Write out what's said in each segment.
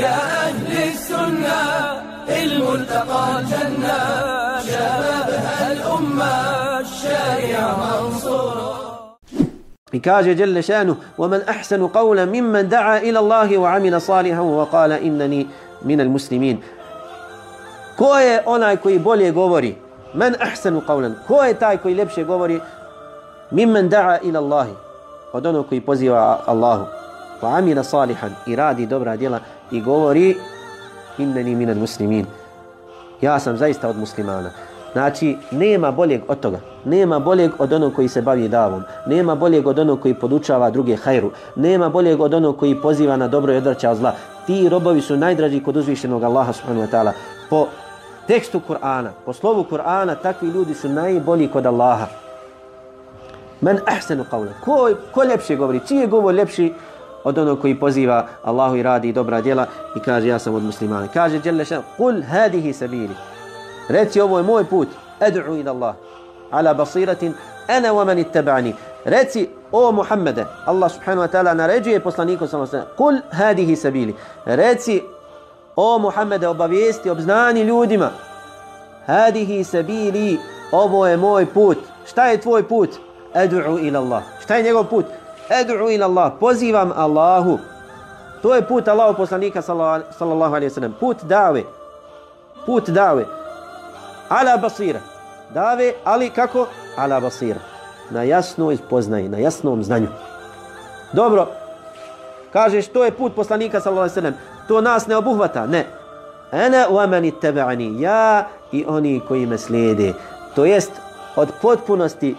يا أهل السنة الملتقى جنة. شبابها الأمة الشارع منصورة كاج جل شأنه ومن أحسن قولا ممن دعا إلى الله وعمل صالحا وقال إنني من المسلمين. كوي أنا كوي بولي غوري من أحسن قولا كوي تاي كوي لبشي غوري ممن دعا إلى الله ودونو كوي بوزي الله وعمل صالحا إرادي دبرا ديلا I govori inneni minad muslimin. Ja sam zaista od muslimana. Znači, nema boljeg od toga. Nema boljeg od onog koji se bavi davom. Nema boljeg od onog koji podučava druge hajru. Nema boljeg od onog koji poziva na dobro i odvraća od zla. Ti robovi su najdraži kod uzvišenog Allaha subhanahu wa ta'ala. Po tekstu Kur'ana, po slovu Kur'ana, takvi ljudi su najbolji kod Allaha. Men ahsanu qawla. Ko, ko ljepše govori? Čiji je govor ljepši od onog koji poziva Allahu i radi dobra djela i kaže ja sam od muslimana. Kaže Jelle šan, kul hadihi sabili. Reci ovo je moj put. ed'u ila Allah. Ala basiratin ana wa man ittaba'ani. Reci o Muhammede. Allah subhanahu wa ta'ala naređuje poslaniku sallallahu alejhi ve sellem. Kul hadihi sabili. Reci o Muhammede obavijesti, obznani ljudima. Hadihi sabili. Ovo je moj put. Šta je tvoj put? Ed'u ila Allah. Šta je njegov put? Ed'u ila Allah. Pozivam Allahu. To je put Allahu poslanika sallallahu alejhi ve sellem. Put dave. Put dave ala basira. Dave, ali kako? Ala basira. Na jasnoj poznaji, na jasnom znanju. Dobro, kažeš to je put poslanika sallallahu alejhi ve sellem. To nas ne obuhvata, ne. Ana wa man ittaba'ani, ja i oni koji me slijede. To jest od potpunosti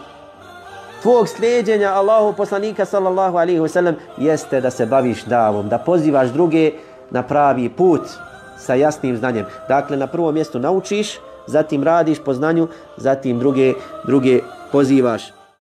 tvog slijedjenja Allahu poslanika sallallahu alejhi ve sellem jeste da se baviš davom, da pozivaš druge na pravi put sa jasnim znanjem. Dakle, na prvom mjestu naučiš, zatim radiš po znanju, zatim druge, druge pozivaš.